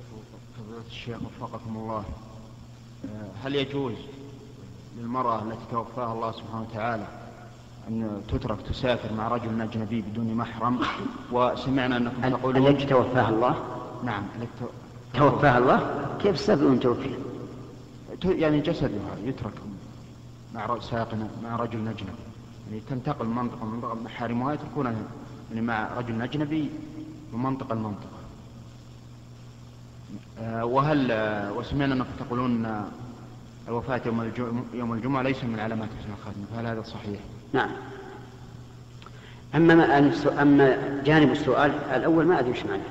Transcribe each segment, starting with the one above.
فضيلة الشيخ وفقكم الله. هل يجوز للمرأة التي توفاها الله سبحانه وتعالى أن تترك تسافر مع رجل أجنبي بدون محرم؟ وسمعنا أنكم تقولون التي توفاها الله؟ نعم توفاها الله؟ كيف تستفيدون توفيه يعني جسدها يترك مع ساقنا مع رجل أجنبي. يعني تنتقل من منطقة من منطقة محارمها يتركونها يعني مع رجل أجنبي من منطقة لمنطقة. آه، وهل آه، وسمعنا أنكم تقولون الوفاة يوم يوم الجمعة ليس من علامات حسن الخاتمة فهل هذا صحيح؟ نعم. أما ما أما جانب السؤال الأول ما أدري إيش معناه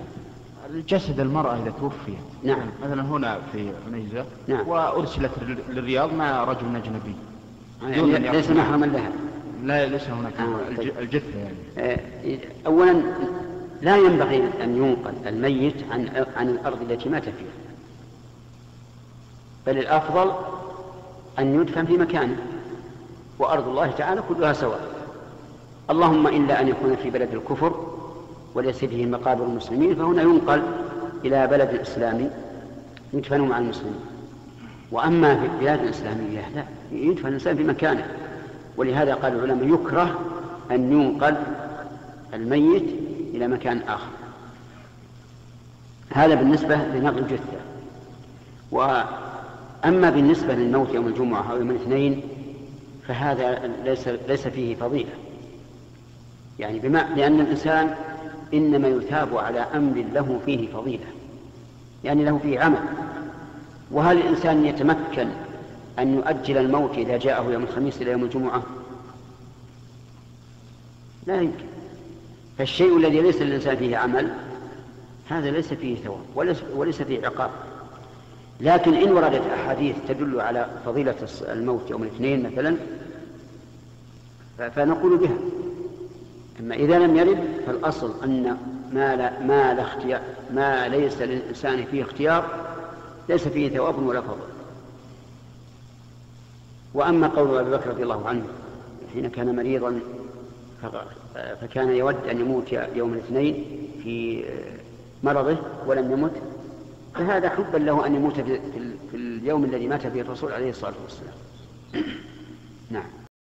جسد المرأة إذا توفيت نعم. مثلا هنا في عنيزة نعم. وأرسلت للرياض مع رجل أجنبي. يعني ليس محرما لها. لا ليس هناك. آه. طيب. الجثة يعني. آه، أولا لا ينبغي أن ينقل الميت عن عن الأرض التي مات فيها. بل الأفضل أن يدفن في مكانه وأرض الله تعالى كلها سواء. اللهم إلا أن يكون في بلد الكفر وليس فيه مقابر المسلمين فهنا ينقل إلى بلد إسلامي يدفن مع المسلمين. وأما في البلاد الإسلامية لا يدفن الإنسان في مكانه. ولهذا قال العلماء يكره أن ينقل الميت إلى مكان آخر. هذا بالنسبة لنقل الجثة. وأما بالنسبة للموت يوم الجمعة أو يوم الاثنين فهذا ليس ليس فيه فضيلة. يعني بما لأن الإنسان إنما يثاب على أمر له فيه فضيلة. يعني له فيه عمل. وهل الإنسان يتمكن أن يؤجل الموت إذا جاءه يوم الخميس إلى يوم الجمعة؟ لا يمكن. فالشيء الذي ليس للإنسان فيه عمل هذا ليس فيه ثواب وليس, وليس فيه عقاب. لكن إن وردت أحاديث تدل على فضيلة الموت يوم الاثنين مثلا فنقول بها. أما إذا لم يرد فالأصل أن ما لا ما لا اختيار ما ليس للإنسان فيه اختيار ليس فيه ثواب ولا فضل. وأما قول أبي بكر رضي الله عنه حين كان مريضا فكان يود أن يموت يوم الاثنين في مرضه ولم يمت. فهذا حبا له أن يموت في اليوم الذي مات فيه الرسول عليه الصلاة والسلام. نعم.